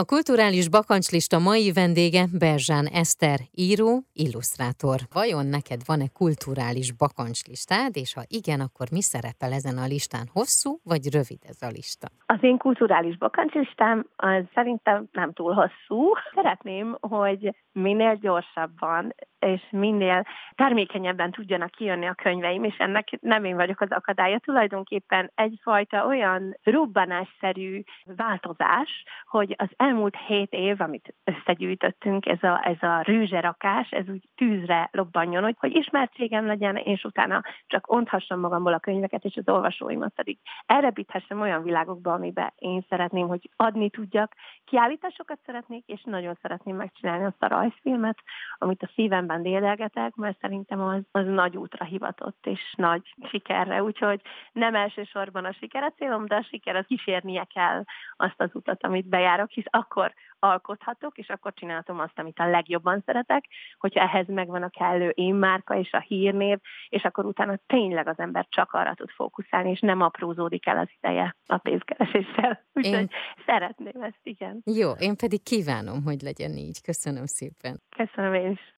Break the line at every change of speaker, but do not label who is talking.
A kulturális bakancslista mai vendége Berzsán Eszter, író, illusztrátor. Vajon neked van-e kulturális bakancslistád, és ha igen, akkor mi szerepel ezen a listán? Hosszú vagy rövid ez a lista?
Az én kulturális bakancslistám az szerintem nem túl hosszú. Szeretném, hogy minél gyorsabban és minél termékenyebben tudjanak kijönni a könyveim, és ennek nem én vagyok az akadálya. Tulajdonképpen egyfajta olyan robbanásszerű változás, hogy az elmúlt hét év, amit összegyűjtöttünk, ez a, ez a rűzserakás, ez úgy tűzre lobbanjon, hogy, hogy ismertségem legyen, és utána csak onthassam magamból a könyveket, és az olvasóimat pedig elrebíthessem olyan világokba, amiben én szeretném, hogy adni tudjak. Kiállításokat szeretnék, és nagyon szeretném megcsinálni azt a rajzfilmet, amit a szívemben dédelgetek, mert szerintem az, az nagy útra hivatott, és nagy sikerre, úgyhogy nem elsősorban a siker a célom, de a siker az kísérnie kell azt az utat, amit bejárok, hisz akkor alkothatok, és akkor csinálhatom azt, amit a legjobban szeretek, hogyha ehhez megvan a kellő én márka és a hírnév, és akkor utána tényleg az ember csak arra tud fókuszálni, és nem aprózódik el az ideje a pénzkereséssel. Úgyhogy én... szeretném ezt, igen.
Jó, én pedig kívánom, hogy legyen így. Köszönöm szépen.
Köszönöm én is.